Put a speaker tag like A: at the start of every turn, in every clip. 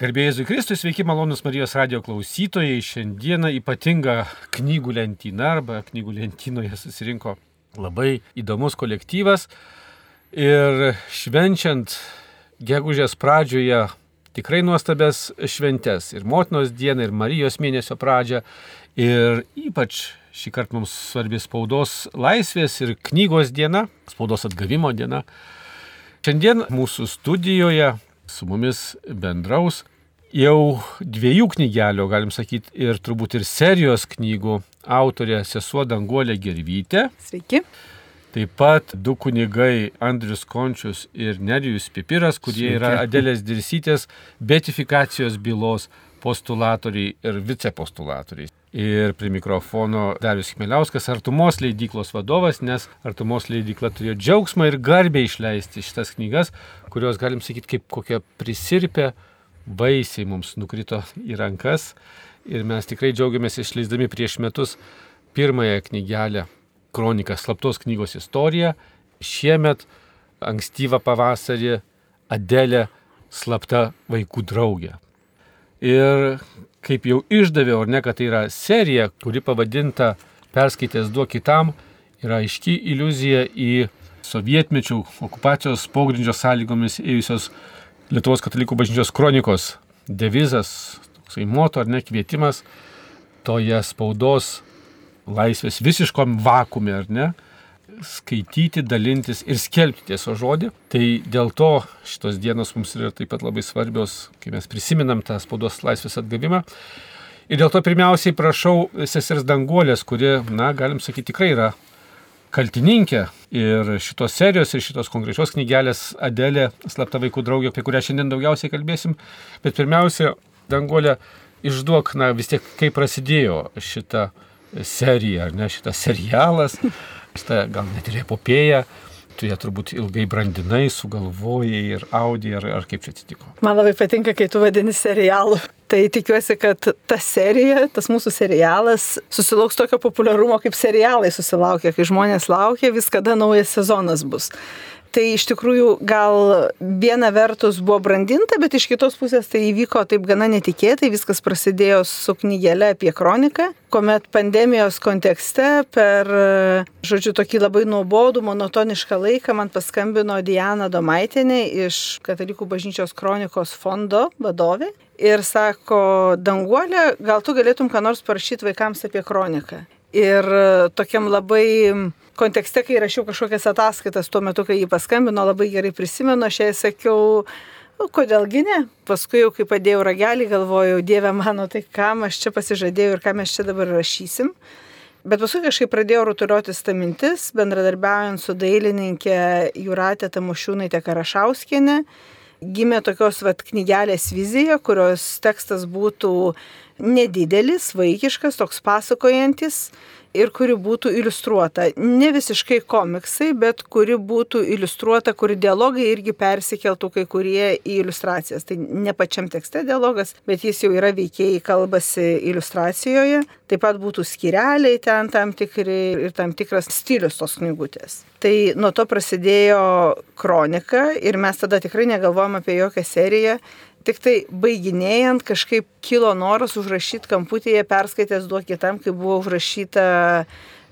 A: Garbėjai Jėzui Kristui, sveiki malonus Marijos radio klausytojai. Šiandieną ypatinga knygų lentyna arba knygų lentynoje susirinko labai įdomus kolektyvas. Ir švenčiant gegužės pradžioje tikrai nuostabės šventes. Ir motinos dieną, ir Marijos mėnesio pradžią. Ir ypač šį kartą mums svarbi spaudos laisvės ir knygos diena, spaudos atgavimo diena. Šiandien mūsų studijoje su mumis bendraus jau dviejų knygelių, galim sakyti, ir turbūt ir serijos knygų autorė sesuo Danguolė Gervytė.
B: Sveiki.
A: Taip pat du kunigai Andrius Končius ir Nerijus Pipiras, kurie Sveiki. yra Adelės Dirsytės betifikacijos bylos postulatoriai ir vicepostulatoriai. Ir prie mikrofono Darius Chmeliauskas, Artumos leidyklos vadovas, nes Artumos leidykla turėjo džiaugsmą ir garbę išleisti šitas knygas, kurios, galim sakyti, kaip kokią prisirpę baisiai mums nukrito į rankas. Ir mes tikrai džiaugiamės išleisdami prieš metus pirmąją knygelę Kronika slaptos knygos istorija. Šiemet ankstyvą pavasarį Adelė slapta vaikų draugė. Ir kaip jau išdaviau, ar ne, kad tai yra serija, kuri pavadinta Perskaitęs duok kitam, yra aiški iliuzija į sovietmečių okupacijos pogrindžio sąlygomis ėjusios Lietuvos katalikų bažnyčios kronikos devizas, toksai moto ar ne kvietimas toje spaudos laisvės visiškom vakume, ar ne, skaityti, dalintis ir skelbti tieso žodį. Tai dėl to šitos dienos mums yra taip pat labai svarbios, kai mes prisiminam tą spaudos laisvės atgavimą. Ir dėl to pirmiausiai prašau sesers Danguolės, kuri, na, galim sakyti, tikrai yra kaltininkė ir šitos serijos, ir šitos konkrečios knygelės Adelė, slapta vaikų draugė, apie kurią šiandien daugiausiai kalbėsim. Bet pirmiausia, Danguolė, išduok, na, vis tiek, kaip prasidėjo šita serija, ar ne, šitas serialas, šitą gal net ir epopėją, tu ją turbūt ilgai brandinai, sugalvojai ir audį, ar, ar kaip čia atsitiko?
B: Man labai patinka, kai tu vadini serialu. Tai tikiuosi, kad ta serija, tas mūsų serialas susilauks tokio populiarumo, kaip serialai susilaukia, kai žmonės laukia, vis kada naujas sezonas bus. Tai iš tikrųjų gal viena vertus buvo brandinta, bet iš kitos pusės tai įvyko taip gana netikėtai. Viskas prasidėjo su knygelė apie kroniką, kuomet pandemijos kontekste per, žodžiu, tokį labai nuobodų, monotonišką laiką man paskambino Diana Domaitinė iš Katalikų bažnyčios kronikos fondo vadovė ir sako, Danguolė, gal tu galėtum ką nors parašyti vaikams apie kroniką. Ir tokiam labai kontekste, kai rašiau kažkokias ataskaitas tuo metu, kai jį paskambino, labai gerai prisimenu, aš jai sakiau, o kodėlgi ne. Paskui jau kai padėjau ragelį, galvojau, Dieve mano, tai kam aš čia pasižadėjau ir ką mes čia dabar rašysim. Bet paskui kažkaip pradėjau rutuliotis tą mintis, bendradarbiaujant su dailininkė Juratė Tamušiūnaitė Karašauskienė. Gimė tokios vat knygelės vizija, kurios tekstas būtų nedidelis, vaikiškas, toks pasakojantis ir kuri būtų iliustruota. Ne visiškai komiksai, bet kuri būtų iliustruota, kuri dialogai irgi persikeltų kai kurie į iliustracijas. Tai ne pačiam tekste dialogas, bet jis jau yra veikėjai kalbasi iliustracijoje. Taip pat būtų skireliai ten tam tikri ir tam tikras stilius tos knygutės. Tai nuo to prasidėjo kronika ir mes tada tikrai negalvojom apie jokią seriją Tik tai baiginėjant kažkaip kilo noras užrašyti kamputėje, perskaitęs duok kitam, kai buvo užrašyta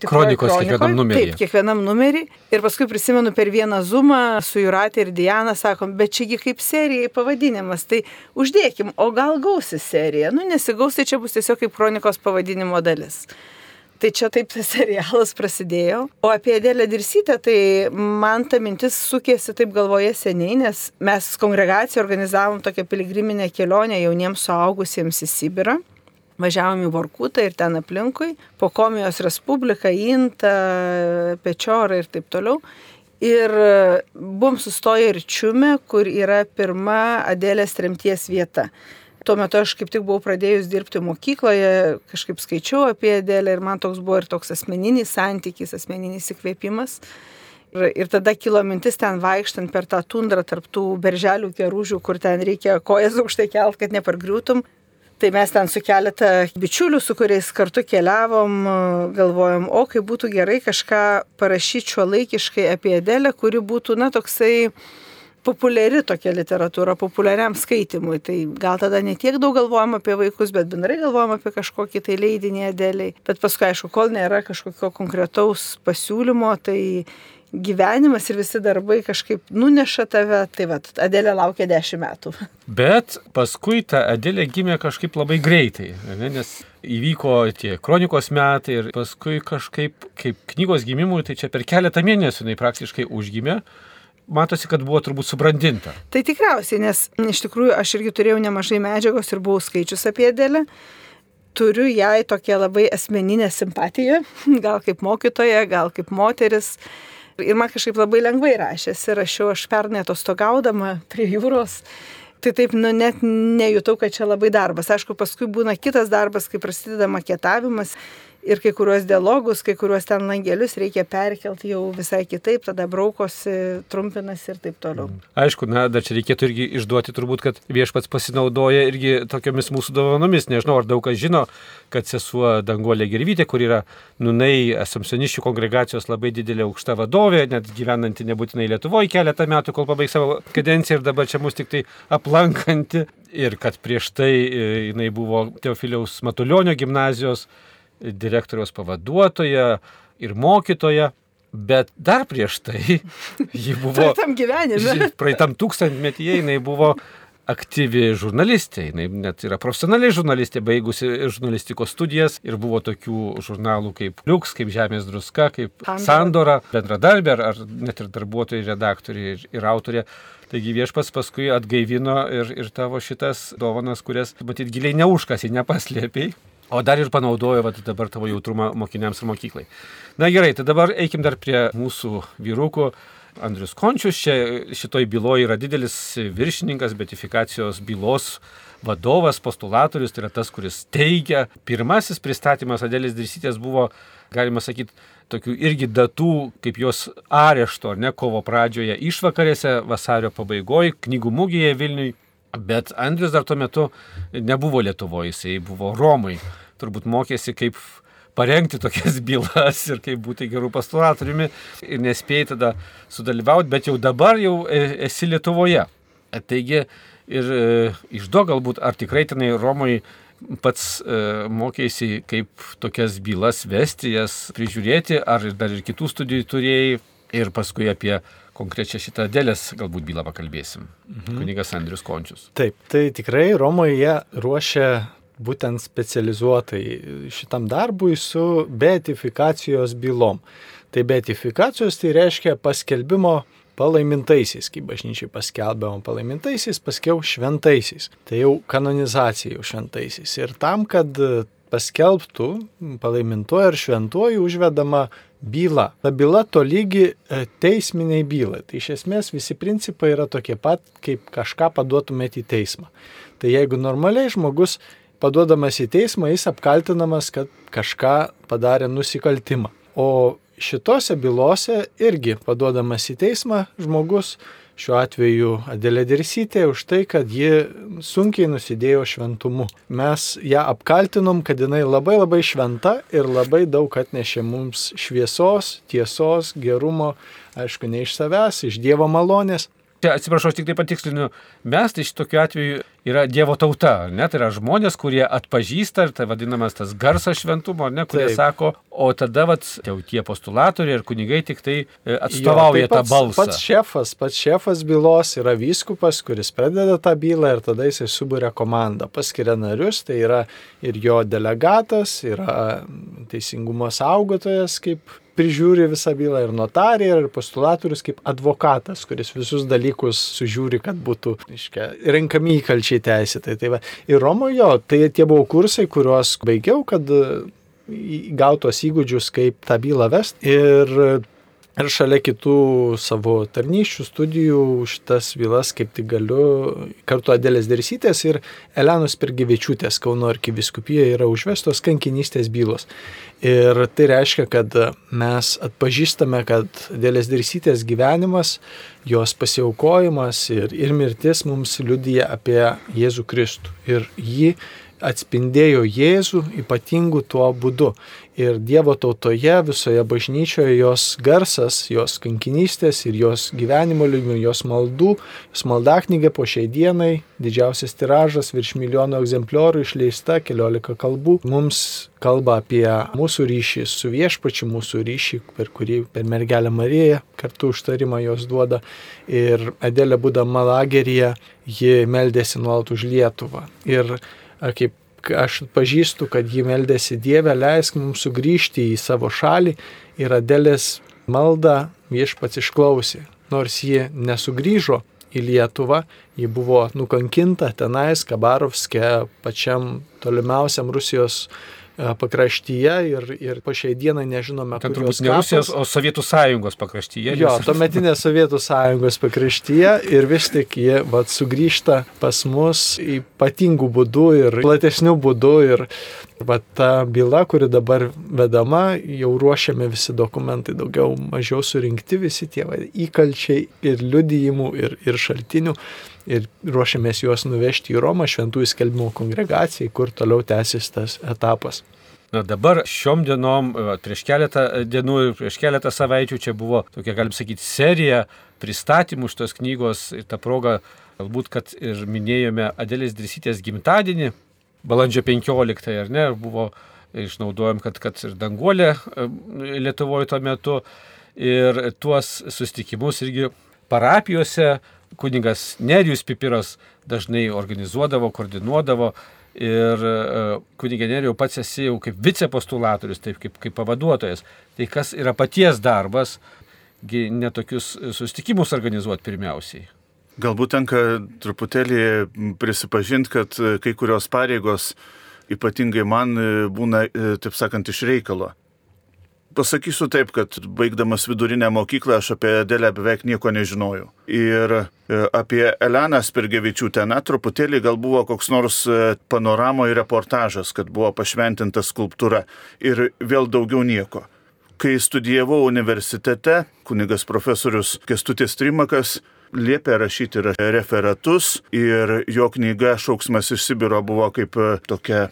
A: Kronikos kiekvienam numerį.
B: Taip, kiekvienam numerį. Ir paskui prisimenu per vieną zumą su Juratė ir Diana, sakom, bet čiagi kaip serijai pavadinimas, tai uždėkim, o gal gausi serija. Nu, nesigaus, tai čia bus tiesiog kaip kronikos pavadinimo dalis. Tai čia taip tas serialas prasidėjo. O apie Adėlę Dirsytę, tai man ta mintis sukėsi taip galvoje seniai, nes mes kongregaciją organizavom tokią piligriminę kelionę jauniems suaugusiems į Sibirą. Važiavom į Vorkutą ir ten aplinkui, po Komijos Respubliką, Intą, Pečiorą ir taip toliau. Ir buvom sustoję ir Čiume, kur yra pirma Adėlės tremties vieta tuo metu aš kaip tik buvau pradėjus dirbti mokykloje, kažkaip skaičiau apie Adėlę ir man toks buvo ir toks asmeninis santykis, asmeninis įkvėpimas. Ir, ir tada kilo mintis ten vaikštant per tą tundrą tarptų berželių kerūžių, kur ten reikia kojas aukštai kelt, kad nepargriūtum. Tai mes ten su keletą bičiulių, su kuriais kartu keliavom, galvojom, o kaip būtų gerai kažką parašyti šio laikiškai apie Adelę, kuri būtų, na, toksai populiari tokia literatūra, populiariam skaitimui. Tai gal tada ne tiek daug galvojam apie vaikus, bet bendrai galvojam apie kažkokį tai leidinį adeliai. Bet paskui, aišku, kol nėra kažkokio konkretaus pasiūlymo, tai gyvenimas ir visi darbai kažkaip nuneša tave, tai vad, Adelė laukia dešimt metų.
A: Bet paskui ta Adelė gimė kažkaip labai greitai, ne, nes įvyko tie kronikos metai ir paskui kažkaip, kaip knygos gimimui, tai čia per keletą mėnesių jinai praktiškai užgimė matosi, kad buvo turbūt subrandinta.
B: Tai tikriausiai, nes iš tikrųjų aš irgi turėjau nemažai medžiagos ir buvau skaičius apie Adelę. Turiu jai tokią labai asmeninę simpatiją, gal kaip mokytoja, gal kaip moteris. Ir man kažkaip labai lengvai rašėsi, rašiau aš pernai atostogaudama prie jūros. Tai taip, nu, net nejutau, kad čia labai darbas. Aišku, paskui būna kitas darbas, kai prasideda maketavimas ir kai kuriuos dialogus, kai kuriuos ten langelius reikia perkelti jau visai kitaip, tada braukosi, trumpinasi ir taip toliau. Mm.
A: Aišku, na, dar čia reikėtų irgi išduoti turbūt, kad viešpats pasinaudoja irgi tokiamis mūsų dovanomis. Nežinau, ar daug kas žino, kad sesuo Danguolė Gervytė, kur yra Nunai Asamsoniščių kongregacijos labai didelė aukšta vadovė, net gyvenanti nebūtinai Lietuvoje keletą metų, kol pabaigs savo kadenciją ir dabar čia mus tik tai aplankanti. Ir kad prieš tai e, jinai buvo Teofiliaus Matulionio gimnazijos direktoriaus pavaduotoja ir mokytoja. Bet dar prieš tai ji buvo...
B: Praeitam gyvenime.
A: Praeitam tūkstantmetyje jinai buvo aktyvi žurnalistė, jinai net yra profesionaliai žurnalistė, baigusi žurnalistikos studijas ir buvo tokių žurnalų kaip Liuks, kaip Žemės druska, kaip Sandora, Sandora bendradarbė ar, ar net ir darbuotojai, redaktoriai ir, ir autorė. Taigi viešpas paskui atgaivino ir, ir tavo šitas dovanas, kurias, matyt, giliai neužkasi, nepaslėpiai. O dar ir panaudojo vat, dabar tavo jautrumą mokiniams ir mokyklai. Na gerai, tai dabar eikim dar prie mūsų vyrukų. Andrius Končius čia šitoj byloje yra didelis viršininkas, betifikacijos bylos vadovas, postulatorius, tai yra tas, kuris teigia. Pirmasis pristatymas Adėlės Drysytės buvo, galima sakyti, tokių irgi datų, kaip jos arešto, ne kovo pradžioje, išvakarėse, vasario pabaigoje, knygų mugėje Vilniui. Bet Andrius dar tuo metu nebuvo Lietuvoje, jisai buvo Romai. Turbūt mokėsi, kaip parengti tokias bylas ir kaip būti gerų pasturatoriumi ir nespėjai tada sudalyvauti, bet jau dabar jau e, esi Lietuvoje. Taigi ir e, išduo galbūt, ar tikrai tenai Romoje pats e, mokėsi, kaip tokias bylas vesti, jas prižiūrėti, ar dar ir kitų studijų turėjai ir paskui apie konkrečią šitą dėlės galbūt bylą pakalbėsim. Mhm. Kunigas Andrius Končius.
C: Taip, tai tikrai Romoje jie ruošia būtent specializuotai šitam darbui su beatifikacijos bylom. Tai beatifikacijos tai reiškia paskelbimo palaimintaisiais, kai bažnyčiai paskelbėm palaimintaisiais, paskiau šventaisiais. Tai jau kanonizacija jau šventaisiais. Ir tam, kad paskelbtų palaimintuoju ir šventuoju užvedama byla. Ta byla tolygi e, teisminiai bylai. Tai iš esmės visi principai yra tokie pat, kaip kažką paduotumėte į teismą. Tai jeigu normaliai žmogus paduodamas į teismą, jis apkaltinamas, kad kažką padarė nusikaltimą. O šitose bylose irgi paduodamas į teismą žmogus šiuo atveju Adelė Dirsytė už tai, kad ji sunkiai nusidėjo šventumu. Mes ją apkaltinom, kad jinai labai labai šventa ir labai daug atnešė mums šviesos, tiesos, gerumo, aišku, ne iš savęs, iš Dievo malonės.
A: Čia atsiprašau, tik tai patikslinu, mes tai šitokiu atveju yra Dievo tauta, ne, tai yra žmonės, kurie atpažįsta ir tai vadinamas tas garsas šventumo, ne, kurie Taip. sako, o tada vat, jau tie postulatoriai ir kunigai tik tai e, atstovauja jo, tai pats, tą balsą.
C: Pats šefas, pats šefas bylos yra vyskupas, kuris pradeda tą bylą ir tada jisai subūrė komandą, paskiria narius, tai yra ir jo delegatas, yra teisingumo saugotojas kaip prižiūri visą bylą ir notarė, ir postulatorius kaip advokatas, kuris visus dalykus sužiūri, kad būtų, iškia, renkami įkalčiai teisėtai. Tai va. ir Romojo, tai tie buvo kursai, kuriuos baigiau, kad gautos įgūdžius, kaip tą bylą vest. Ir Ir šalia kitų savo tarnyščių studijų šitas bylas kaip tik galiu kartu Adėlės Dersytės ir Elenos Pergyvečiūtės Kauno arkiviskupijoje yra užvestos kankinystės bylos. Ir tai reiškia, kad mes atpažįstame, kad Adėlės Dersytės gyvenimas, jos pasiaukojimas ir, ir mirtis mums liudyja apie Jėzų Kristų. Ir jį atspindėjo Jėzų ypatingu tuo būdu. Ir Dievo tautoje, visoje bažnyčioje jos garsas, jos kankinystės ir jos gyvenimo lygių, jos maldų, jos maldaknygė po šiai dienai, didžiausias tiražas, virš milijono egzempliorių išleista, keliolika kalbų, mums kalba apie mūsų ryšį su viešpačiu, mūsų ryšį, per kurį per mergelę Mariją kartu užtarimą jos duoda. Ir Adelė būdama lageryje, ji meldėsi nuolat už Lietuvą. Ir kaip aš pažįstu, kad ji meldėsi Dievę, leisk mums sugrįžti į savo šalį ir Adelės maldą viešpats išklausė. Nors ji nesugrįžo į Lietuvą, ji buvo nukankinta tenais, Kabarovske, pačiam tolimiausiam Rusijos pakraštyje ir, ir po šiai dienai nežinome,
A: Ten turbūt ne Rusijos, o Sovietų sąjungos pakraštyje.
C: Jo, tuometinės Sovietų sąjungos pakraštyje ir vis tik jie vat, sugrįžta pas mus ypatingų būdų ir platesnių būdų ir vat, ta byla, kuri dabar vedama, jau ruošiame visi dokumentai, daugiau mažiau surinkti visi tie va, įkalčiai ir liudijimų ir, ir šaltinių ir ruošiamės juos nuvežti į Romą šventųjų skelbimo kongregacijai, kur toliau tęsis tas etapas.
A: Na dabar šiom dienom, prieš keletą dienų ir prieš keletą savaičių čia buvo tokia, galim sakyti, serija pristatymų šitos knygos ir tą progą galbūt, kad ir minėjome Adelės Drisytės gimtadienį, balandžio 15, ar ne, buvo išnaudojom, kad, kad ir danguolė Lietuvoje tuo metu ir tuos sustikimus irgi parapijose kuningas Nerijus Pipiras dažnai organizuodavo, koordinuodavo ir e, kunigė Nerijau pats esi jau kaip vicepostulatorius, taip kaip, kaip pavaduotojas. Tai kas yra paties darbas, netokius susitikimus organizuoti pirmiausiai.
D: Galbūt tenka truputėlį prisipažinti, kad kai kurios pareigos ypatingai man būna, e, taip sakant, iš reikalo. Pasakysiu taip, kad baigdamas vidurinę mokyklą aš apie Adelę beveik nieko nežinojau. Ir e, apie Eleną Spirgevičiūtę, na, truputėlį gal buvo koks nors e, panoramoje reportažas, kad buvo pašventinta skulptūra ir vėl daugiau nieko. Kai studijavau universitete, kunigas profesorius Kestutis Trimakas liepė rašyti referatus ir jo knyga Šauksmas iš Sibiro buvo kaip e, tokia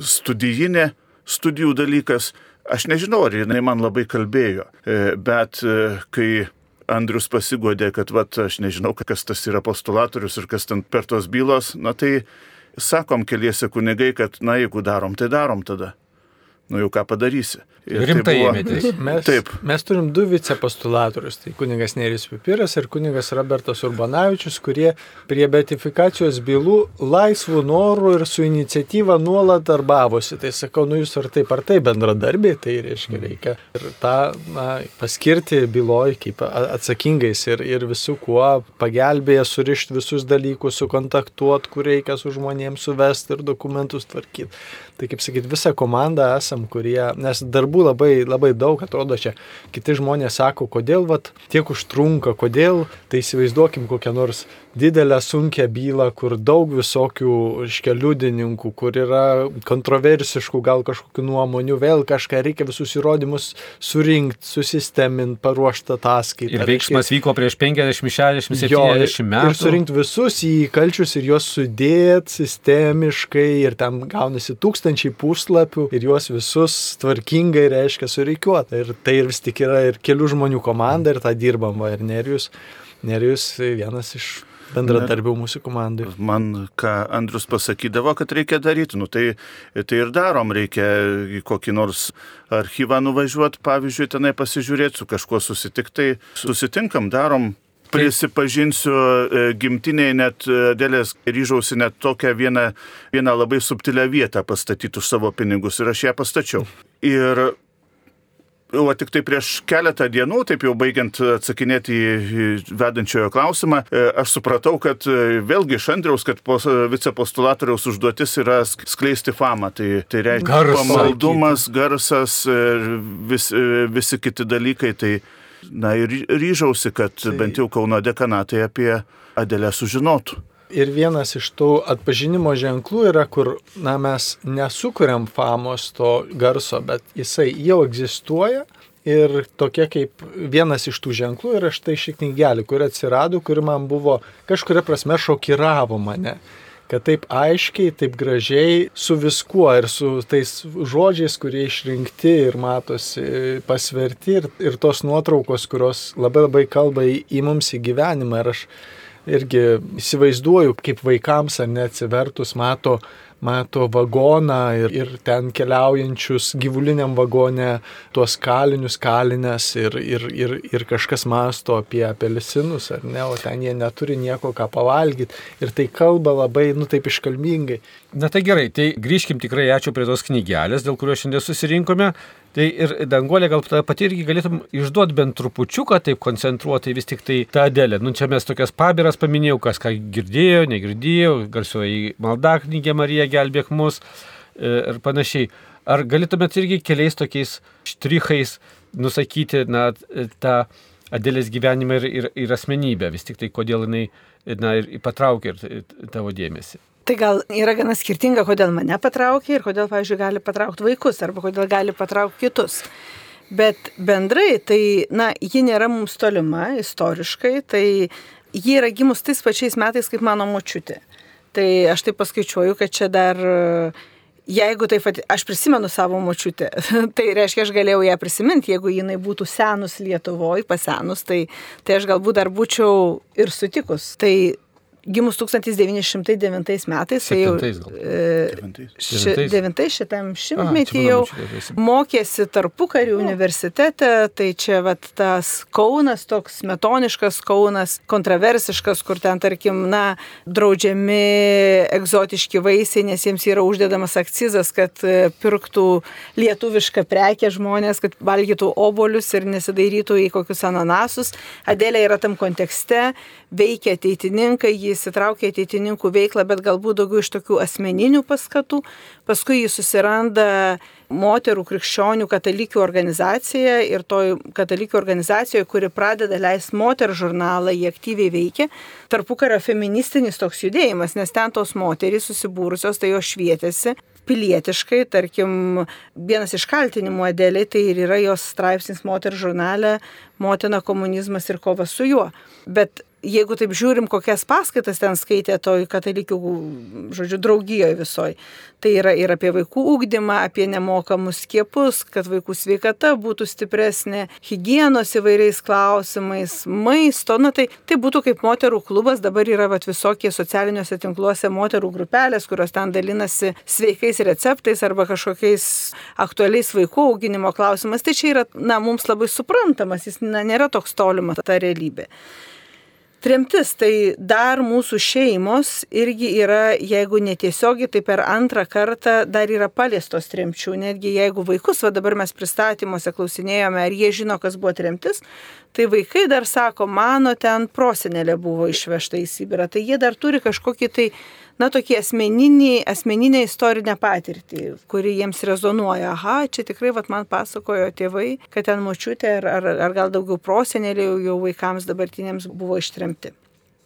D: studijinė studijų dalykas Aš nežinau, ar jinai man labai kalbėjo, e, bet e, kai Andrius pasigodė, kad vat, aš nežinau, kas tas yra postulatorius ir kas ten per tos bylos, na tai sakom keliese kunigai, kad na jeigu darom, tai darom tada nu jau ką padarysi.
A: Ir Rimtai tai ėmėtės.
C: Mes, Taip. mes turim du vicepostulatorius, tai kunigas Neris Pipiras ir kunigas Robertas Urbanavičius, kurie prie betifikacijos bylų laisvų norų ir su iniciatyva nuolat darbavosi. Tai sakau, nu jūs ar taip ar taip bendradarbiai, tai reiškia mm. reikia ir tą na, paskirti byloj kaip atsakingais ir, ir visų kuo pagelbėję surišti visus dalykus, sukontaktuoti, kur reikia su žmonėms suvesti ir dokumentus tvarkyti. Tai kaip sakyt, visą komandą esam, kurie, nes darbų labai, labai daug, atrodo čia, kiti žmonės sako, kodėl vat, tiek užtrunka, kodėl, tai įsivaizduokim kokią nors didelę sunkę bylą, kur daug visokių iškeliudininkų, kur yra kontroversiškų gal kažkokių nuomonių, vėl kažką reikia visus įrodymus surinkti, susisteminti, paruošti ataskaitą.
A: Ir veiksmas reikia... vyko prieš 50, 60, 70 metų.
C: Ir surinkti visus įkalčius ir juos sudėti sistemiškai ir tam gaunasi tūkstančiai puslapių ir juos visus tvarkingai reiškia sureikiuoti. Ir tai vis tik yra ir kelių žmonių komanda ir tą dirbam, va, ir Nerijus. Nerijus vienas iš bendradarbių mūsų komandai.
D: Man, ką Andrius pasakydavo, kad reikia daryti, nu tai, tai ir darom, reikia į kokį nors archyvą nuvažiuoti, pavyzdžiui, tenai pasižiūrėti, su kažkuo susitikti, tai susitinkam, darom. Prisipažinsiu, e, gimtiniai net e, dėlės ryžausi net tokią vieną, vieną labai subtilę vietą pastatyti už savo pinigus ir aš ją pastačiau. Ir O tik tai prieš keletą dienų, taip jau baigiant atsakinėti į vedančiojo klausimą, e, aš supratau, kad e, vėlgi iš Andriaus, kad vicepostulatoriaus užduotis yra skleisti famą. Tai, tai reiškia Garsą. pamaldumas, garsas ir vis, e, visi kiti dalykai. Tai, na ir ryžausi, kad tai... bent jau Kauno dekanatai apie Adelę sužinotų.
C: Ir vienas iš tų atpažinimo ženklų yra, kur na, mes nesukuriam famos to garso, bet jisai jau egzistuoja. Ir tokia kaip vienas iš tų ženklų yra štai ši knygelė, kuri atsirado, kuri man buvo kažkuria prasme šokiravo mane kad taip aiškiai, taip gražiai su viskuo ir su tais žodžiais, kurie išrinkti ir matosi pasverti ir, ir tos nuotraukos, kurios labai labai kalba į, į mums į gyvenimą. Ir aš irgi įsivaizduoju, kaip vaikams ar neatsivertus mato mato vagoną ir, ir ten keliaujančius gyvuliniam vagone tuos kalinius kalinės ir, ir, ir, ir kažkas masto apie apelsinus, ar ne, o ten jie neturi nieko ką pavalgyti ir tai kalba labai, nu taip iškalbingai.
A: Na tai gerai, tai grįžkim tikrai ačiū prie tos knygelės, dėl kurios šiandien susirinkome. Tai ir danguolė gal pati irgi galėtum išduoti bent trupučiuką, taip koncentruotai vis tik tai tą dėlę. Nu čia mes tokias pabiras paminėjau, kas ką girdėjo, negirdėjo, garsioji maldaknygė Marija gelbėk mus e, ir panašiai. Ar galėtumėt irgi keliais tokiais štrichais nusakyti na, tą Adėlės gyvenimą ir, ir, ir asmenybę, vis tik tai kodėl jinai na, ir patraukė ir tavo dėmesį?
B: Tai gal yra gana skirtinga, kodėl mane patraukia ir kodėl, pavyzdžiui, gali patraukti vaikus arba kodėl gali patraukti kitus. Bet bendrai, tai, na, ji nėra mums tolima istoriškai, tai ji yra gimus tais pačiais metais kaip mano močiutė. Tai aš tai paskaičiuoju, kad čia dar, jeigu taip, aš prisimenu savo močiutę, tai reiškia, aš galėjau ją prisiminti, jeigu jinai būtų senus Lietuvoje, pasenus, tai, tai aš galbūt dar būčiau ir sutikus. Tai gimus 1909 metais, tai jau e, ši, devintais. šitam šimtmetį jau mokėsi tarpukarių universitete, tai čia vat, tas Kaunas, toks metoniškas Kaunas, kontroversiškas, kur ten, tarkim, na, draudžiami egzotiški vaisiai, nes jiems yra uždedamas akcizas, kad e, pirktų lietuvišką prekę žmonės, kad valgytų obolius ir nesidairytų į kokius ananasus. Adėlė yra tam kontekste, veikia ateitininkai, jį įsitraukia į ateitininkų veiklą, bet galbūt daugiau iš tokių asmeninių paskatų. Paskui jis susiranda moterų krikščionių katalikių organizaciją ir toj katalikių organizacijoje, kuri pradeda leisti moterų žurnalą, jie aktyviai veikia. Tarpukario feministinis toks judėjimas, nes ten tos moterys susibūrusios, tai jo švietėsi pilietiškai, tarkim, vienas iš kaltinimų Adeliai tai ir yra jos straipsnis moterų žurnale Motina komunizmas ir kova su juo. Bet jeigu taip žiūrim, kokias paskaitas ten skaitė toj katalikių, žodžiu, draugijoje visoji, tai yra ir apie vaikų ūkdymą, apie nemokamus skiepus, kad vaikų sveikata būtų stipresnė, hygienos įvairiais klausimais, maisto, na tai, tai būtų kaip moterų klubas, dabar yra vat, visokie socialiniuose tinkluose moterų grupelės, kurios ten dalinasi sveikais receptais arba kažkokiais aktualiais vaikų auginimo klausimais. Tai čia yra, na, mums labai suprantamas, jis na, nėra toks tolimas ta realybė. Tremtis tai dar mūsų šeimos irgi yra, jeigu netiesiogiai, tai per antrą kartą dar yra paliestos tremčių. Netgi jeigu vaikus, va dabar mes pristatymuose klausinėjome, ar jie žino, kas buvo tremtis, tai vaikai dar sako, mano ten prosenelė buvo išvežta į Sibirą. Tai jie dar turi kažkokį tai na, tokį asmeninį, asmeninę istorinę patirtį, kuri jiems rezonuoja. Aha, čia tikrai, vat, man pasakojo tėvai, kad ten močiutė ar, ar, ar gal daugiau prosenėlių jau vaikams dabartiniams buvo ištremti.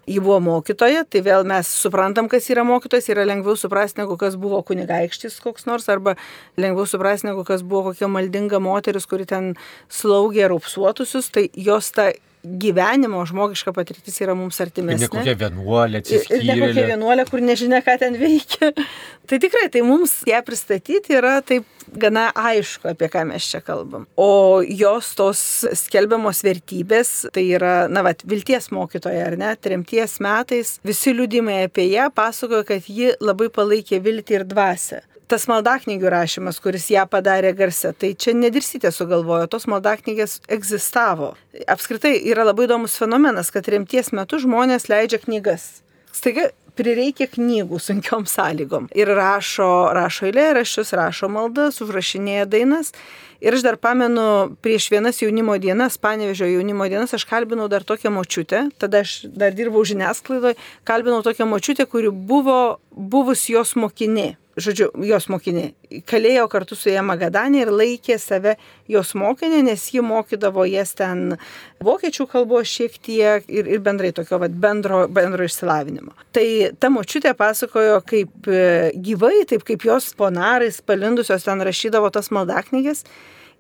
B: Ji buvo mokytoja, tai vėl mes suprantam, kas yra mokytojas, yra lengviau suprasti, negu kas buvo kunigaikštis koks nors, arba lengviau suprasti, negu kas buvo kokia maldinga moteris, kuri ten slaugė raupsuotusius, tai jos ta gyvenimo žmogiška patirtis yra mums artimesnė.
A: Ir ne kokia vienuolė, atsiskyrė.
B: Ir ne kokia vienuolė, kur nežinia, ką ten veikia. tai tikrai, tai mums ją pristatyti yra taip gana aišku, apie ką mes čia kalbam. O jos tos skelbiamos vertybės, tai yra, na, va, vilties mokytoja, ar ne, tremties metais, visi liūdimai apie ją pasakojo, kad ji labai palaikė viltį ir dvasę tas maldaknygių rašymas, kuris ją padarė garse, tai čia nedirsytė sugalvojo, tos maldaknygės egzistavo. Apskritai yra labai įdomus fenomenas, kad rimties metu žmonės leidžia knygas. Staiga prireikia knygų sunkiom sąlygom. Ir rašo, rašo eilėraščius, rašo maldas, užrašinėja dainas. Ir aš dar pamenu, prieš vienas jaunimo dienas, panevežio jaunimo dienas, aš kalbinau dar tokią močiutę, tada aš dar dirbau žiniasklaidoje, kalbinau tokią močiutę, kuri buvo buvus jos mokinė žodžiu, jos mokinė, kalėjo kartu su ją Magadanė ir laikė save jos mokinė, nes ji mokydavo jas ten vokiečių kalbos šiek tiek ir, ir bendrai tokio vat, bendro, bendro išsilavinimo. Tai ta močiutė pasakojo, kaip e, gyvai, taip kaip jos ponarais palindusios ten rašydavo tas maldaknygės.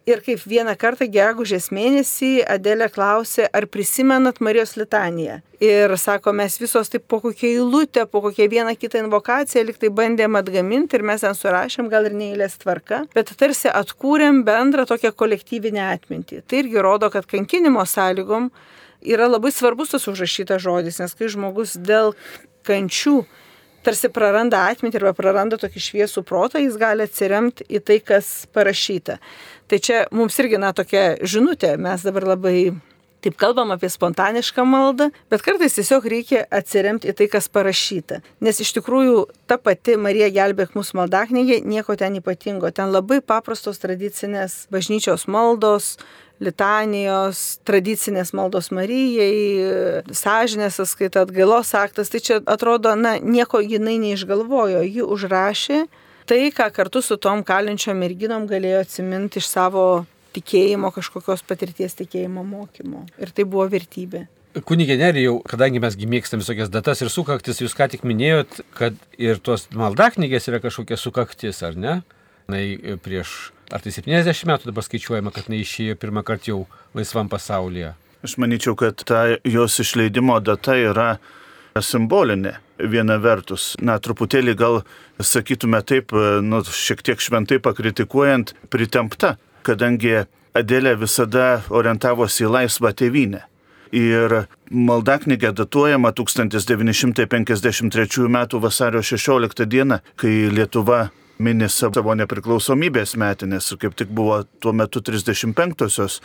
B: Ir kaip vieną kartą gegužės mėnesį Adelė klausė, ar prisimenat Marijos litaniją. Ir sako, mes visos taip po kokią eilutę, po kokią vieną kitą invokaciją liktai bandėm atgaminti ir mes ten surašėm, gal ir neįlės tvarka, bet tarsi atkūrėm bendrą tokią kolektyvinę atmintį. Tai irgi rodo, kad kankinimo sąlygom yra labai svarbus tas užrašytas žodis, nes kai žmogus dėl kančių tarsi praranda atmintį arba praranda tokį šviesų protą, jis gali atsiremti į tai, kas parašyta. Tai čia mums irgi, na, tokia žinutė, mes dabar labai taip kalbam apie spontanišką maldą, bet kartais tiesiog reikia atsiremti į tai, kas parašyta. Nes iš tikrųjų ta pati Marija gelbėk mūsų maldaknygė nieko ten ypatingo. Ten labai paprastos tradicinės bažnyčios maldos, litanijos, tradicinės maldos Marijai, sąžinės sąskaita, atgailos aktas, tai čia atrodo, na, nieko jinai neišgalvojo, ji užrašė tai, ką kartu su tom kalinčiom merginom galėjo atsiminti iš savo tikėjimo, kažkokios patirties tikėjimo mokymo. Ir tai buvo vertybė.
A: Kunigė Nerijau, kadangi mes mėgstam visokias datas ir sukaktis, jūs ką tik minėjot, kad ir tos maldaknygės yra kažkokia sukaktis, ar ne? Na, prieš ar tai 70 metų dabar skaičiuojama, kad neišėjo pirmą kartą jau laisvam pasaulyje.
D: Aš manyčiau, kad ta jos išleidimo data yra simbolinė. Viena vertus, na, truputėlį gal sakytume taip, nu, šiek tiek šventai pakritikuojant, pritempta, kadangi Adelė visada orientavosi į laisvą tėvynę. Ir maldaknygė datuojama 1953 m. vasario 16 d. kai Lietuva mini savo nepriklausomybės metinės, kaip tik buvo tuo metu 35-osios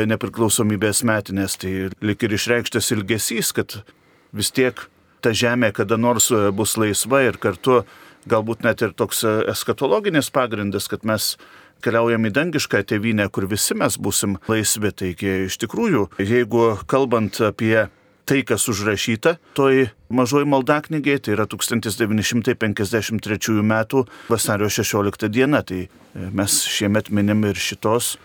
D: nepriklausomybės metinės, tai lik ir išreikštas ilgesys, kad vis tiek ta žemė kada nors bus laisva ir kartu galbūt net ir toks eskatologinis pagrindas, kad mes keliaujam į dangišką tėvynę, kur visi mes busim laisvi. Taigi iš tikrųjų, jeigu kalbant apie tai, kas užrašyta toj mažoji maldaknygė, tai yra 1953 m. vasario 16 diena. Tai e, mes šiemet minim ir šitos e,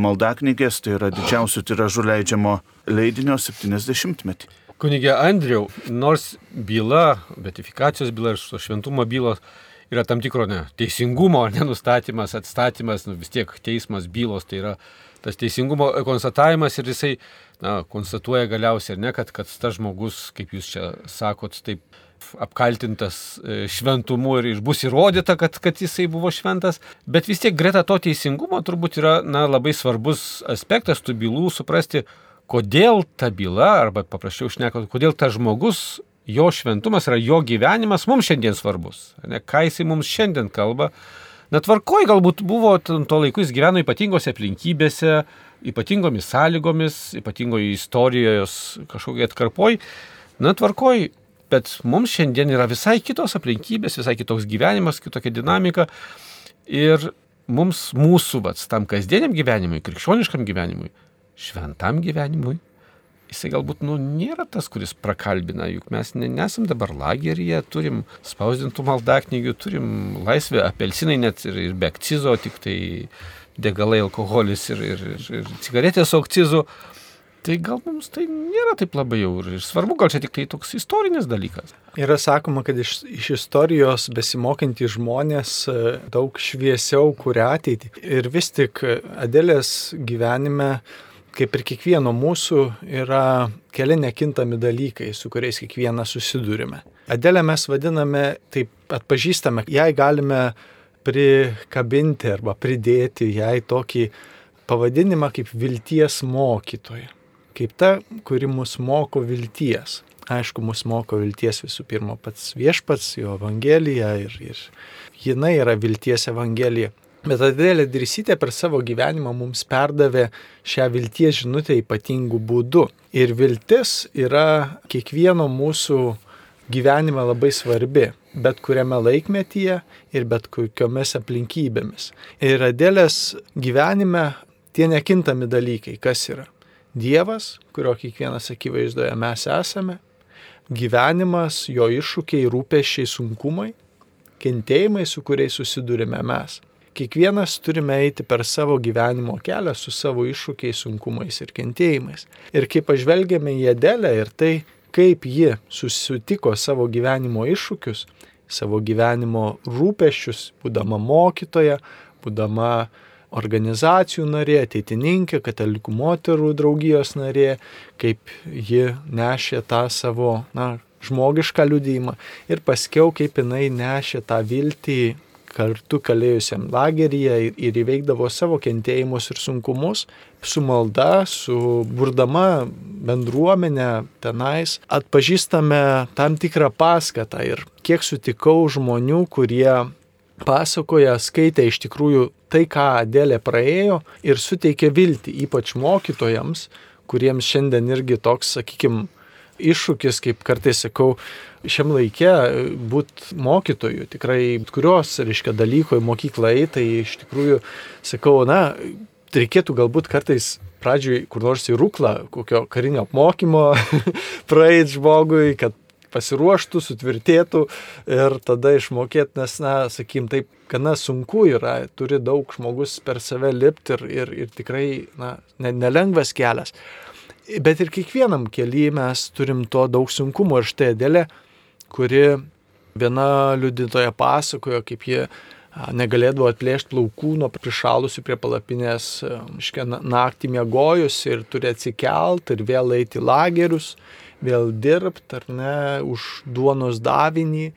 D: maldaknygės, tai yra didžiausių tiražų leidžiamo leidinio 70-metį.
A: Kunigė Andriau, nors byla, betifikacijos byla ir šventumo bylos yra tam tikro ne, teisingumo nenustatymas, atstatymas, nu, vis tiek teismas bylos tai yra tas teisingumo konstatavimas ir jisai na, konstatuoja galiausiai, ne, kad, kad tas žmogus, kaip jūs čia sakot, taip apkaltintas e, šventumu ir bus įrodyta, kad, kad jisai buvo šventas, bet vis tiek greta to teisingumo turbūt yra na, labai svarbus aspektas tų bylų suprasti, kodėl ta byla, arba paprasčiau šnekant, kodėl tas žmogus jo šventumas yra jo gyvenimas mums šiandien svarbus. Ne, ką jisai mums šiandien kalba. Na tvarkoj galbūt buvo tuo laiku jis gyveno ypatingose aplinkybėse, ypatingomis sąlygomis, ypatingoje istorijos kažkokiai atkarpoj. Na tvarkoj, bet mums šiandien yra visai kitos aplinkybės, visai kitoks gyvenimas, kitokia dinamika. Ir mums mūsų, vats, tam kasdieniam gyvenimui, krikščioniškam gyvenimui, šventam gyvenimui, jisai galbūt nu, nėra tas, kuris prakalbina, juk mes nesam dabar lageryje, turim spausdintų maldaknygių, turim laisvę, apelsinai net ir, ir be akcizo, tik tai degalai, alkoholis ir, ir, ir, ir cigaretės su akcizu. Tai gal mums tai nėra taip labai jau ir svarbu, gal čia tik tai toks istorinis dalykas.
C: Yra sakoma, kad iš, iš istorijos besimokintys žmonės e, daug šviesiau kuria ateitį. Ir vis tik Adelės gyvenime kaip ir kiekvieno mūsų, yra keli nekintami dalykai, su kuriais kiekvienas susidurime. Adelę mes vadiname, taip atpažįstame, jai galime prikabinti arba pridėti jai tokį pavadinimą kaip vilties mokytoja. Kaip ta, kuri mus moko vilties. Aišku, mus moko vilties visų pirma pats viešpats, jo evangelija ir, ir jinai yra vilties evangelija. Bet Adėlė Drisytė per savo gyvenimą mums perdavė šią vilties žinutę ypatingų būdų. Ir viltis yra kiekvieno mūsų gyvenime labai svarbi, bet kuriame laikmetyje ir bet kokiomis aplinkybėmis. Ir Adėlės gyvenime tie nekintami dalykai, kas yra? Dievas, kurio kiekvienas akivaizdoje mes esame, gyvenimas, jo iššūkiai, rūpešiai, sunkumai, kentėjimai, su kuriais susidurime mes kiekvienas turime eiti per savo gyvenimo kelią su savo iššūkiais, sunkumais ir kentėjimais. Ir kai pažvelgiame į Adelę ir tai, kaip ji susitiko savo gyvenimo iššūkius, savo gyvenimo rūpeščius, būdama mokytoja, būdama organizacijų narė, ateitininkė, katalikų moterų draugijos narė, kaip ji nešė tą savo na, žmogišką liudymą ir paskiau kaip jinai nešė tą viltį kartu kalėjusiam lageryje ir, ir įveikdavo savo kentėjimus ir sunkumus, su malda, su burdama bendruomenė tenais, atpažįstame tam tikrą paskatą ir kiek sutikau žmonių, kurie pasakoja, skaitė iš tikrųjų tai, ką Adėlė praėjo ir suteikė viltį, ypač mokytojams, kuriems šiandien irgi toks, sakykime, iššūkis, kaip kartais sakau, šiam laikė būti mokytoju, tikrai kurios, reiškia, dalyko į mokyklą eiti, tai iš tikrųjų, sakau, na, reikėtų galbūt kartais pradžioj kur nors į rūklą, kokio karinio apmokymo praeit žmogui, kad pasiruoštų, sutvirtėtų ir tada išmokėti, nes, na, sakykim, taip, gana sunku yra, turi daug žmogus per save lipti ir, ir, ir tikrai, na, nelengvas kelias. Bet ir kiekvienam kelyje mes turim to daug sunkumo ir štai dėlė kuri viena liudytoja pasakojo, kaip ji negalėdavo atplėšti plaukų nuo prišalusių prie palapinės, iškia, naktį miegojus ir turi atsikelt ir vėl eiti lagerius, vėl dirbti ar ne už duonos davinį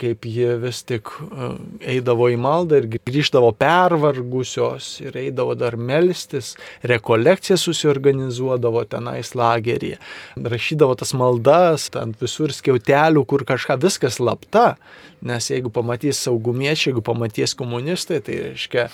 C: kaip jie vis tik e, eidavo į maldą ir grįždavo pervargusios ir eidavo dar melstis, rekolekciją susiorganizuodavo tenais lageryje, rašydavo tas maldas ant visur skiautelių, kur kažką viskas slapta, nes jeigu pamatys saugumiečiai, jeigu pamatys komunistai, tai reiškia,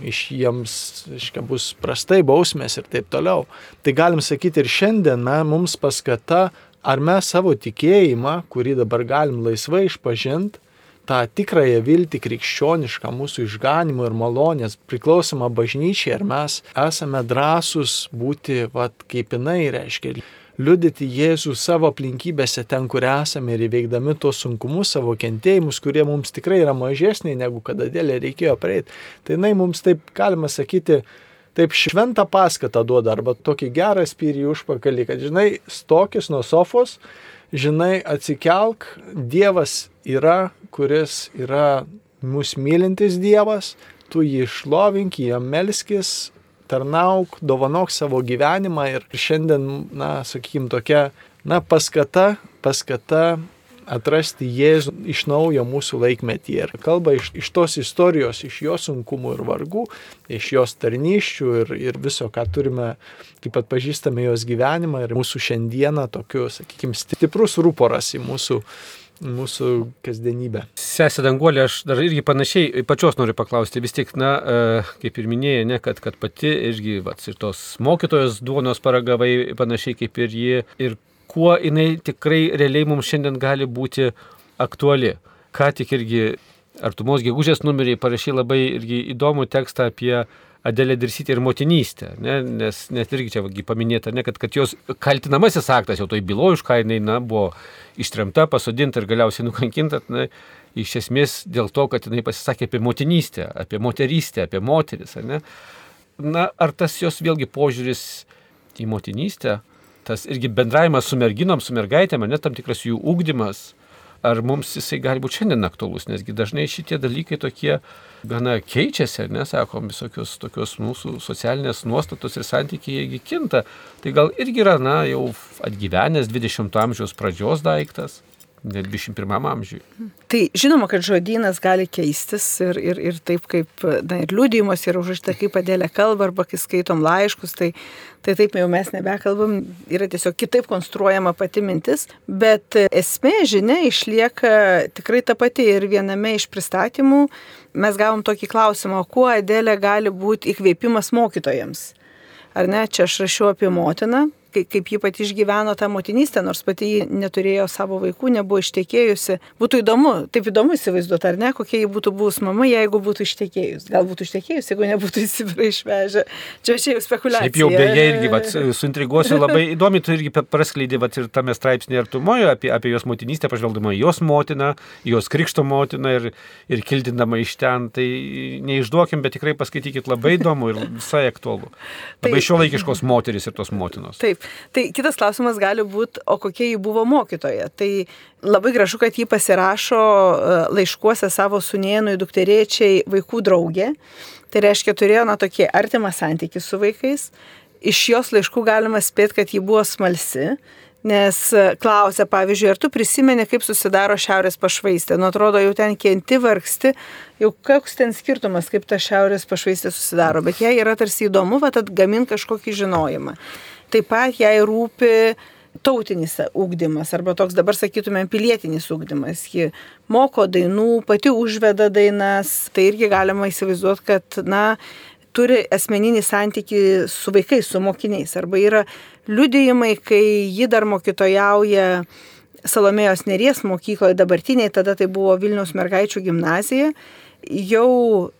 C: iš jiems reiškia, bus prastai bausmės ir taip toliau. Tai galim sakyti ir šiandien me, mums paskata ar mes savo tikėjimą, kurį dabar galim laisvai išpažinti, tą tikrąją viltį krikščionišką mūsų išganimo ir malonės priklausomą bažnyčiai, ar mes esame drąsūs būti, vat, kaip jinai reiškia, liudyti Jėzų savo aplinkybėse ten, kur esame ir įveikdami tos sunkumus, savo kentėjimus, kurie mums tikrai yra mažesni negu kada dėlė reikėjo prieiti. Tai jinai mums taip, galima sakyti, taip šventą paskatą duoda arba tokį gerą spyrį užpakalį, kad žinai, stokis nuo sofos, žinai, atsikelk, Dievas yra, kuris yra mūsų mylintis Dievas, tu jį išlovink, jam melskis, tarnauk, dovanok savo gyvenimą ir šiandien, na, sakykim, tokia, na, paskata, paskata atrasti Jėzų iš naujo mūsų laikmetyje. Ir kalba iš, iš tos istorijos, iš jo sunkumų ir vargų, iš jos tarnyščių ir, ir viso, ką turime, taip pat pažįstame jos gyvenimą ir mūsų šiandieną tokiu, sakykime, stiprus ruporas į mūsų mūsų kasdienybę.
A: Sesė Danguolė, aš dar irgi panašiai pačios noriu paklausti, vis tik, na, e, kaip ir minėjai, ne, kad, kad pati irgi, va, ir tos mokytojos duonos paragavai panašiai kaip ir ji, ir kuo jinai tikrai realiai mums šiandien gali būti aktuali. Ką tik irgi Artumos gegužės numeriai parašė labai irgi įdomų tekstą apie Adelė Dirsytė ir motinystę, ne? nes net irgi čia paminėta, ne, kad, kad jos kaltinamasis aktas jau toj byloje, už ką jinai na, buvo ištremta, pasodinta ir galiausiai nukankinta, na, iš esmės dėl to, kad jinai pasisakė apie motinystę, apie moterystę, apie moteris. Ne? Na, ar tas jos vėlgi požiūris į motinystę tas irgi bendravimas su merginom, su mergaitėm, net tam tikras jų ūkdymas, ar mums jisai gali būti šiandien aktualus, nesgi dažnai šitie dalykai tokie gana keičiasi, nesakom, visokios tokios mūsų socialinės nuostatos ir santykiai jie kinta. Tai gal irgi yra, na, jau atgyvenęs 20-ojo amžiaus pradžios daiktas net 21 amžiui.
B: Tai žinoma, kad žodynas gali keistis ir, ir, ir taip kaip, na ir liūdėjimas yra užrašta, kaip padėlė kalba, arba kai skaitom laiškus, tai, tai taip jau mes nebekalbam, yra tiesiog kitaip konstruojama pati mintis, bet esmė žinia išlieka tikrai ta pati ir viename iš pristatymų mes gavom tokį klausimą, kuo Adėlė gali būti įkvėpimas mokytojams. Ar ne, čia aš rašiau apie motiną, kaip ji pati išgyveno tą motinystę, nors pati ji neturėjo savo vaikų, nebuvo ištekėjusi. Būtų įdomu, taip įdomu įsivaizduoti, ar ne, kokia ji būtų buvus mama, jeigu būtų ištekėjus. Gal būtų ištekėjus, jeigu nebūtų įsivyrai išvežę. Čia čia jau spekulacija.
A: Taip jau beje irgi, vat, suintriguosiu labai įdomi, tu irgi praskleidė vat, ir tame straipsnėje artumoje apie, apie jos motinystę, pažvelgdama jos motiną, jos krikšto motiną ir, ir kildindama iš ten. Tai neišduokim, bet tikrai paskaitykit labai įdomu ir visai aktualu. Labai tai, šio laikiškos moteris ir tos motinos.
B: Taip, Tai kitas klausimas gali būti, o kokia ji buvo mokytoja. Tai labai gražu, kad ji pasirašo e, laiškuose savo sunienui dukteriečiai vaikų draugė. Tai reiškia, turėjo na tokį artimą santykį su vaikais. Iš jos laiškų galima spėti, kad ji buvo smalsi, Nes e, klausia, pavyzdžiui, ar tu prisimeni, kaip susidaro šiaurės pašvaistė. Nu, atrodo, jau ten kenti vargsti, jau koks ten skirtumas, kaip ta šiaurės pašvaistė susidaro. Bet jai yra tarsi įdomu, va, atgamint kažkokį žinojimą. Taip pat jai rūpi tautinis ūkdymas, arba toks dabar sakytumėm pilietinis ūkdymas. Ji moko dainų, pati užveda dainas, tai irgi galima įsivaizduoti, kad, na, turi asmeninį santyki su vaikais, su mokiniais. Arba yra liudijimai, kai ji dar mokytojauja Salomėjos Neries mokykloje dabartiniai, tada tai buvo Vilniaus mergaičių gimnazija, jau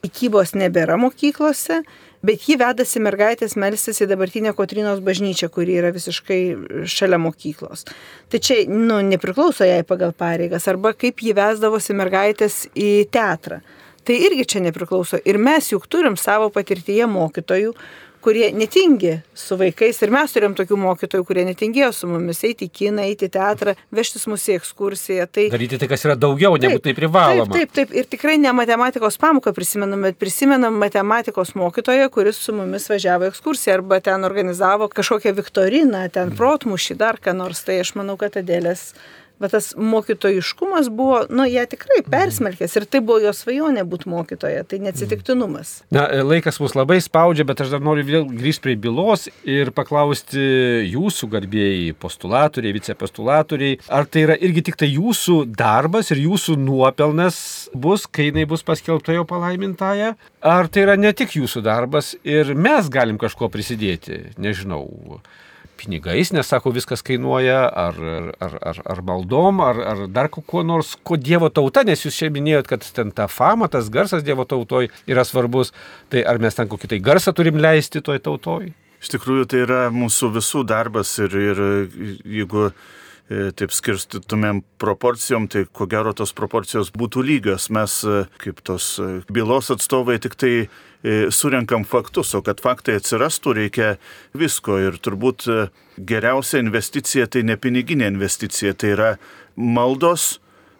B: įkybos nebėra mokyklose, bet ji vedasi mergaitės melstis į dabartinę Kotrinos bažnyčią, kuri yra visiškai šalia mokyklos. Tai čia, nu, nepriklauso jai pagal pareigas, arba kaip ji vesdavosi mergaitės į teatrą. Tai irgi čia nepriklauso. Ir mes juk turim savo patirtyje mokytojų, kurie netingi su vaikais. Ir mes turim tokių mokytojų, kurie netingėjo su mumis eiti į kiną, eiti į teatrą, vežtis mūsų į ekskursiją. Tai...
A: Daryti tai, kas yra daugiau, negu tai privaloma.
B: Taip, taip, taip. Ir tikrai ne matematikos pamoką prisimenam, bet prisimenam matematikos mokytoją, kuris su mumis važiavo ekskursiją arba ten organizavo kažkokią viktoriną, ten protmušį, dar ką nors. Tai aš manau, kad Adėlės bet tas mokytojiškumas buvo, nu, ją tikrai mhm. persmelkęs ir tai buvo jos svajonė būti mokytoja, tai neatsitiktinumas.
A: Na, laikas mus labai spaudžia, bet aš dar noriu vėl grįžti prie bylos ir paklausti jūsų garbėjai, postulatoriai, vicepostulatoriai, ar tai yra irgi tik tai jūsų darbas ir jūsų nuopelnas bus, kai jinai bus paskelbta jo palaimintąją, ar tai yra ne tik jūsų darbas ir mes galim kažko prisidėti, nežinau pinigais, nes sako, viskas kainuoja, ar, ar, ar, ar maldom, ar, ar dar kuo nors, ko Dievo tauta, nes jūs čia minėjot, kad ten ta fama, tas garsas Dievo tautoj yra svarbus, tai ar mes ten kokį tai garsą turim leisti toj tautoj?
D: Iš tikrųjų, tai yra mūsų visų darbas ir, ir jeigu e, taip skirstytumėm proporcijom, tai ko gero tos proporcijos būtų lygios. Mes e, kaip tos e, bylos atstovai tik tai surenkam faktus, o kad faktai atsirastų, reikia visko. Ir turbūt e, geriausia investicija tai ne piniginė investicija, tai yra maldos,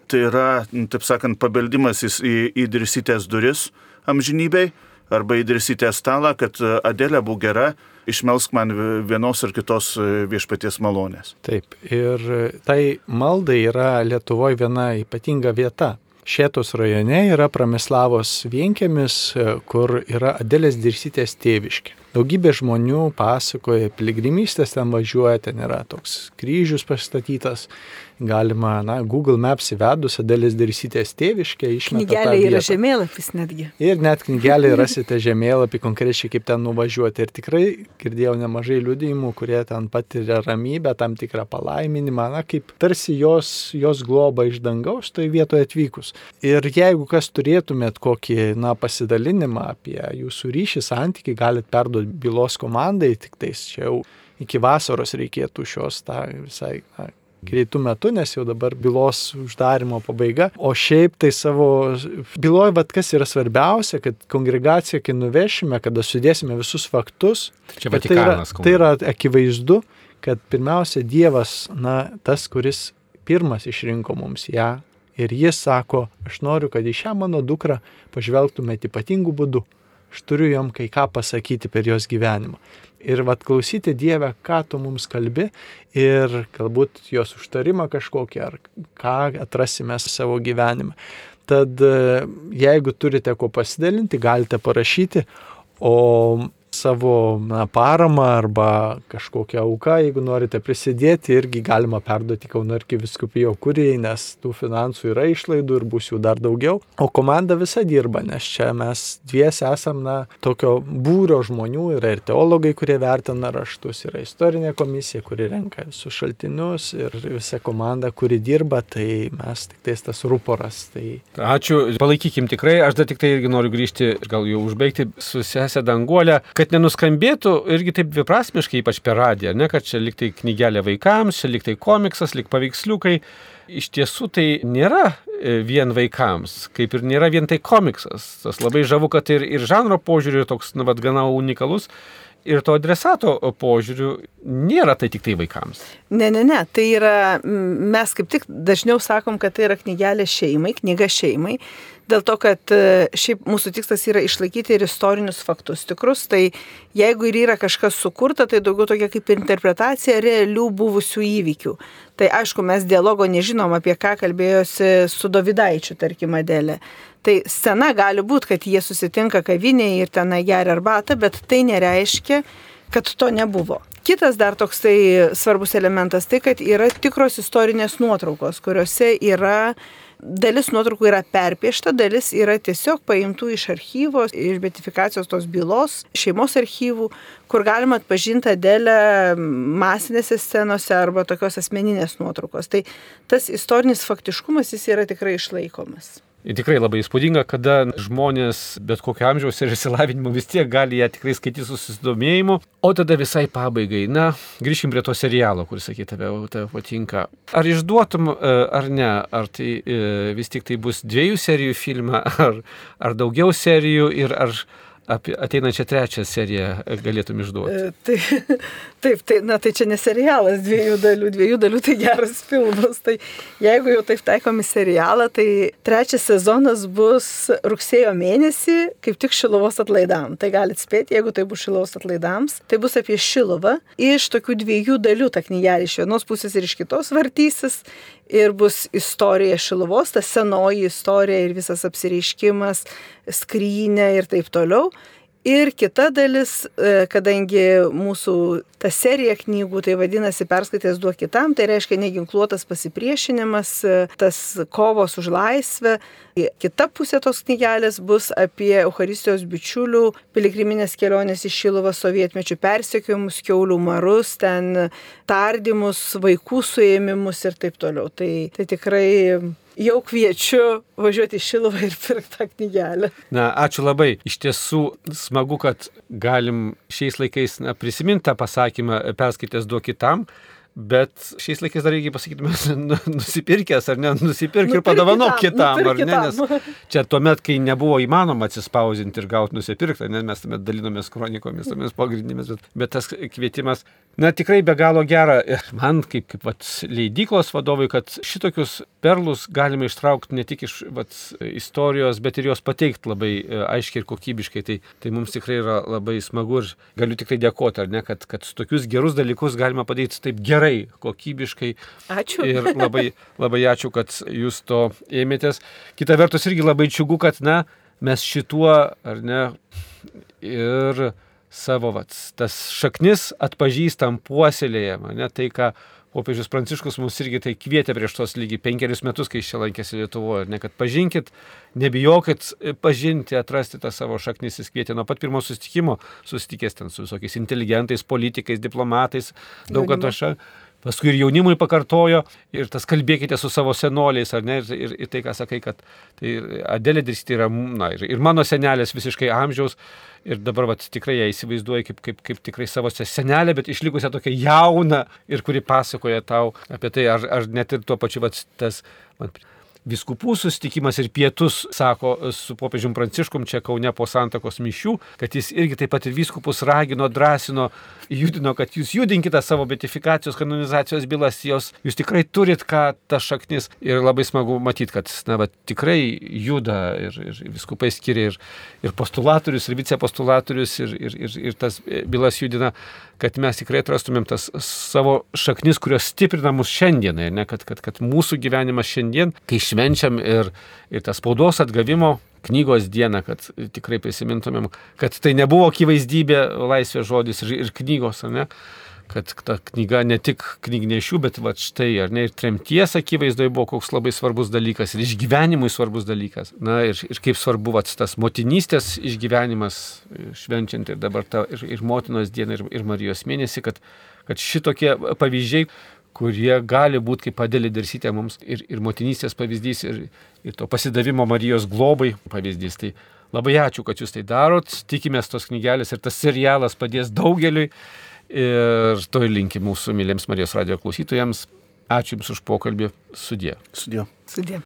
D: tai yra, nu, taip sakant, pabeldimas į, į dirsytės duris amžinybei arba į dirsytės stalą, kad e, Adelė būtų gera, išmelsk man vienos ar kitos viešpaties malonės.
C: Taip, ir tai maldai yra Lietuvoje viena ypatinga vieta. Šėtos rajone yra Pramislavos vienkėmis, kur yra Adelės dirsytės tėviškė. Daugybė žmonių pasakoja, piligrimystės ten važiuoja, ten yra toks kryžius pastatytas, galima, na, Google Maps įvedus Adelės darysytės tėviškę išmesti.
B: Knygelė yra žemėlapis netgi.
C: Ir net knygelė rasite žemėlapį konkrečiai, kaip ten nuvažiuoti. Ir tikrai girdėjau nemažai liudijimų, kurie ten patiria ramybę, tam tikrą palaiminimą, na, kaip tarsi jos, jos globa iš dangaus toje vietoje atvykus. Ir jeigu kas turėtumėt kokį, na, pasidalinimą apie jūsų ryšį, santykiai, galite perduoti bylos komandai, tik tais čia jau iki vasaros reikėtų šios tą visai na, greitų metų, nes jau dabar bylos uždarimo pabaiga. O šiaip tai savo byloje, vad kas yra svarbiausia, kad kongregacija, kai nuvešime, kada sudėsime visus faktus,
A: tai,
C: tai, yra, tai yra akivaizdu, kad pirmiausia Dievas, na, tas, kuris pirmas išrinko mums ją. Ir jis sako, aš noriu, kad į šią mano dukrą pažvelgtumėte ypatingų būdų aš turiu jom kai ką pasakyti per jos gyvenimą. Ir vad klausyti Dievę, ką tu mums kalbi ir galbūt jos užtarimą kažkokį ar ką atrasime savo gyvenime. Tad jeigu turite ko pasidalinti, galite parašyti, o savo na, paramą arba kažkokią auką, jeigu norite prisidėti, irgi galima perduoti Kauno arkiviskupijo kurijai, nes tų finansų yra išlaidų ir bus jų dar daugiau. O komanda visa dirba, nes čia mes dviesi esam na, tokio būrio žmonių, yra ir teologai, kurie vertina raštus, yra istorinė komisija, kuri renka visus šaltinius ir visa komanda, kuri dirba, tai mes tik tais tas ruporas. Tai...
A: Ačiū, palaikykim tikrai, aš dar tik tai irgi noriu grįžti, gal jau užbaigti su sesė Danguolė, kad nenuskambėtų irgi taip dviprasmiškai, ypač per radiją, ne, kad čia liktai knygelė vaikams, čia liktai komiksas, lik paveiksliukai. Iš tiesų tai nėra e, vien vaikams, kaip ir nėra vien tai komiksas. Tas labai žavu, kad ir, ir žanro požiūriu toks, na, vad, gana unikalus. Ir to adresato požiūriu nėra tai tik tai vaikams.
B: Ne, ne, ne, tai yra, mes kaip tik dažniau sakom, kad tai yra knygelė šeimai, knyga šeimai, dėl to, kad e, šiaip mūsų tikslas yra išlaikyti ir istorinius faktus tikrus, tai jeigu ir yra kažkas sukurta, tai daugiau tokia kaip interpretacija realių buvusių įvykių. Tai aišku, mes dialogo nežinom, apie ką kalbėjosi su Dovydaičiu, tarkim, Adelė. Tai scena gali būti, kad jie susitinka kavinėje ir tenai geria arbatą, bet tai nereiškia, kad to nebuvo. Kitas dar toksai svarbus elementas tai, kad yra tikros istorinės nuotraukos, kuriuose yra dalis nuotraukų yra perpiešta, dalis yra tiesiog paimtų iš archyvo, iš betifikacijos tos bylos, šeimos archyvų, kur galima atpažinti Adelę masinėse scenose arba tokios asmeninės nuotraukos. Tai tas istorinis faktiškumas jis yra tikrai išlaikomas.
A: Tikrai labai įspūdinga, kada žmonės bet kokio amžiaus ir išsilavinimo vis tiek gali ją tikrai skaityti su susidomėjimu. O tada visai pabaigai, na, grįžkim prie to serialo, kuris, sakyt, tave, tave patinka. Ar išduotum, e, ar ne, ar tai e, vis tik tai bus dviejų serijų filmą, ar, ar daugiau serijų ir ar apie ateinančią trečią seriją galėtum išduoti?
B: E, tai, taip, tai, na, tai čia ne serialas dviejų dalių, dviejų dalių tai geras filmas. Tai jeigu jau taip taikomi serialą, tai trečias sezonas bus rugsėjo mėnesį, kaip tik Šilovos atlaidam. Tai galite spėti, jeigu tai bus Šilovos atlaidams, tai bus apie Šilovą. Iš tokių dviejų dalių ta knygelė iš vienos pusės ir iš kitos vartysis ir bus istorija Šilovos, ta senoji istorija ir visas apsireiškimas, skrynė ir taip toliau. Ir kita dalis, e, kadangi mūsų ta serija knygų, tai vadinasi perskaitęs duok kitam, tai reiškia neginkluotas pasipriešinimas, e, tas kovos už laisvę. Kita pusė tos knygelės bus apie Euharistijos bičiulių piligriminės kelionės į Šilovą sovietmečių persekiojimus, keulių marus, ten tardymus, vaikų suėmimus ir taip toliau. Tai, tai tikrai jau kviečiu važiuoti į Šiluvą ir pirkti tą knygelę.
A: Na, ačiū labai. Iš tiesų smagu, kad galim šiais laikais na, prisiminti tą pasakymą, perskaitęs duok kitam. Bet šiais laikais dar reikia pasakyti, mes nu, nusipirkęs ar ne, nusipirk ir padovanok kitam, ar ne, nes čia tuomet, kai nebuvo įmanoma atsispausinti ir gauti nusipirktą, nes mes tuomet dalinomės kronikomis, tomis pagrindinėmis, bet, bet tas kvietimas Na tikrai be galo gera ir man kaip, kaip vat, leidyklos vadovui, kad šitokius perlus galime ištraukti ne tik iš vat, istorijos, bet ir jos pateikti labai e, aiškiai ir kokybiškai. Tai, tai mums tikrai yra labai smagu ir galiu tikrai dėkoti, ne, kad, kad tokius gerus dalykus galima padaryti taip gerai, kokybiškai.
B: Ačiū.
A: Ir labai, labai ačiū, kad jūs to ėmėtės. Kita vertus irgi labai čiugu, kad na, mes šituo, ar ne, ir savo vats, tas šaknis atpažįstam, puoselėjam, ne tai, ką popiežius Pranciškus mus irgi tai kvietė prieš tos lygiai penkerius metus, kai čia lankėsi Lietuvoje, ne kad pažinkit, nebijokit pažinti, atrasti tą savo šaknis, jis kvietė nuo pat pirmo susitikimo, susitikęs ten su visokiais inteligentais, politikais, diplomatais, daug ataša. Paskui ir jaunimui pakartojo ir tas kalbėkite su savo senoliais, ar ne, ir, ir, ir tai, ką sakai, kad tai Adelė Dirsti yra, na, ir, ir mano senelės visiškai amžiaus, ir dabar vat, tikrai ją įsivaizduoju kaip, kaip, kaip tikrai savo senelę, bet išlikusią tokią jauną ir kuri pasakoja tau apie tai, ar, ar net ir tuo pačiu vat, tas... Man, viskupų susitikimas ir pietus, sako su popiežium Pranciškum čia Kaune po Santakos mišių, kad jis irgi taip pat ir viskupus ragino, drąsino, judino, kad jūs judinkite savo betifikacijos, kanonizacijos bylas, jos, jūs tikrai turit ką tas šaknis. Ir labai smagu matyti, kad na, va, tikrai juda ir, ir viskupai skiria ir, ir postulatorius, ir vicepostulatorius, ir, ir, ir, ir tas bylas judina kad mes tikrai atrastumėm tas savo šaknis, kurios stiprina mus šiandienai, ne, kad, kad, kad mūsų gyvenimas šiandien, kai švenčiam ir, ir tas spaudos atgavimo knygos dieną, kad tikrai prisimintumėm, kad tai nebuvo akivaizdybė laisvės žodis ir, ir knygos, ar ne? kad ta knyga ne tik knygnešių, bet va štai, ar ne, ir tremties akivaizdoje buvo koks labai svarbus dalykas, ir išgyvenimui svarbus dalykas. Na ir, ir kaip svarbu va, tas motinystės išgyvenimas, švenčiant ir dabar ta, ir, ir motinos dieną, ir, ir Marijos mėnesį, kad, kad šitokie pavyzdžiai kurie gali būti kaip padėlė darsytė mums ir, ir motinystės pavyzdys, ir, ir to pasidavimo Marijos globai pavyzdys. Tai labai ačiū, kad jūs tai darot, tikimės tos knygelės ir tas serialas padės daugeliui ir to linki mūsų myliems Marijos radio klausytojams. Ačiū Jums už pokalbį. Sudė.
D: Sudė.
B: Sudė.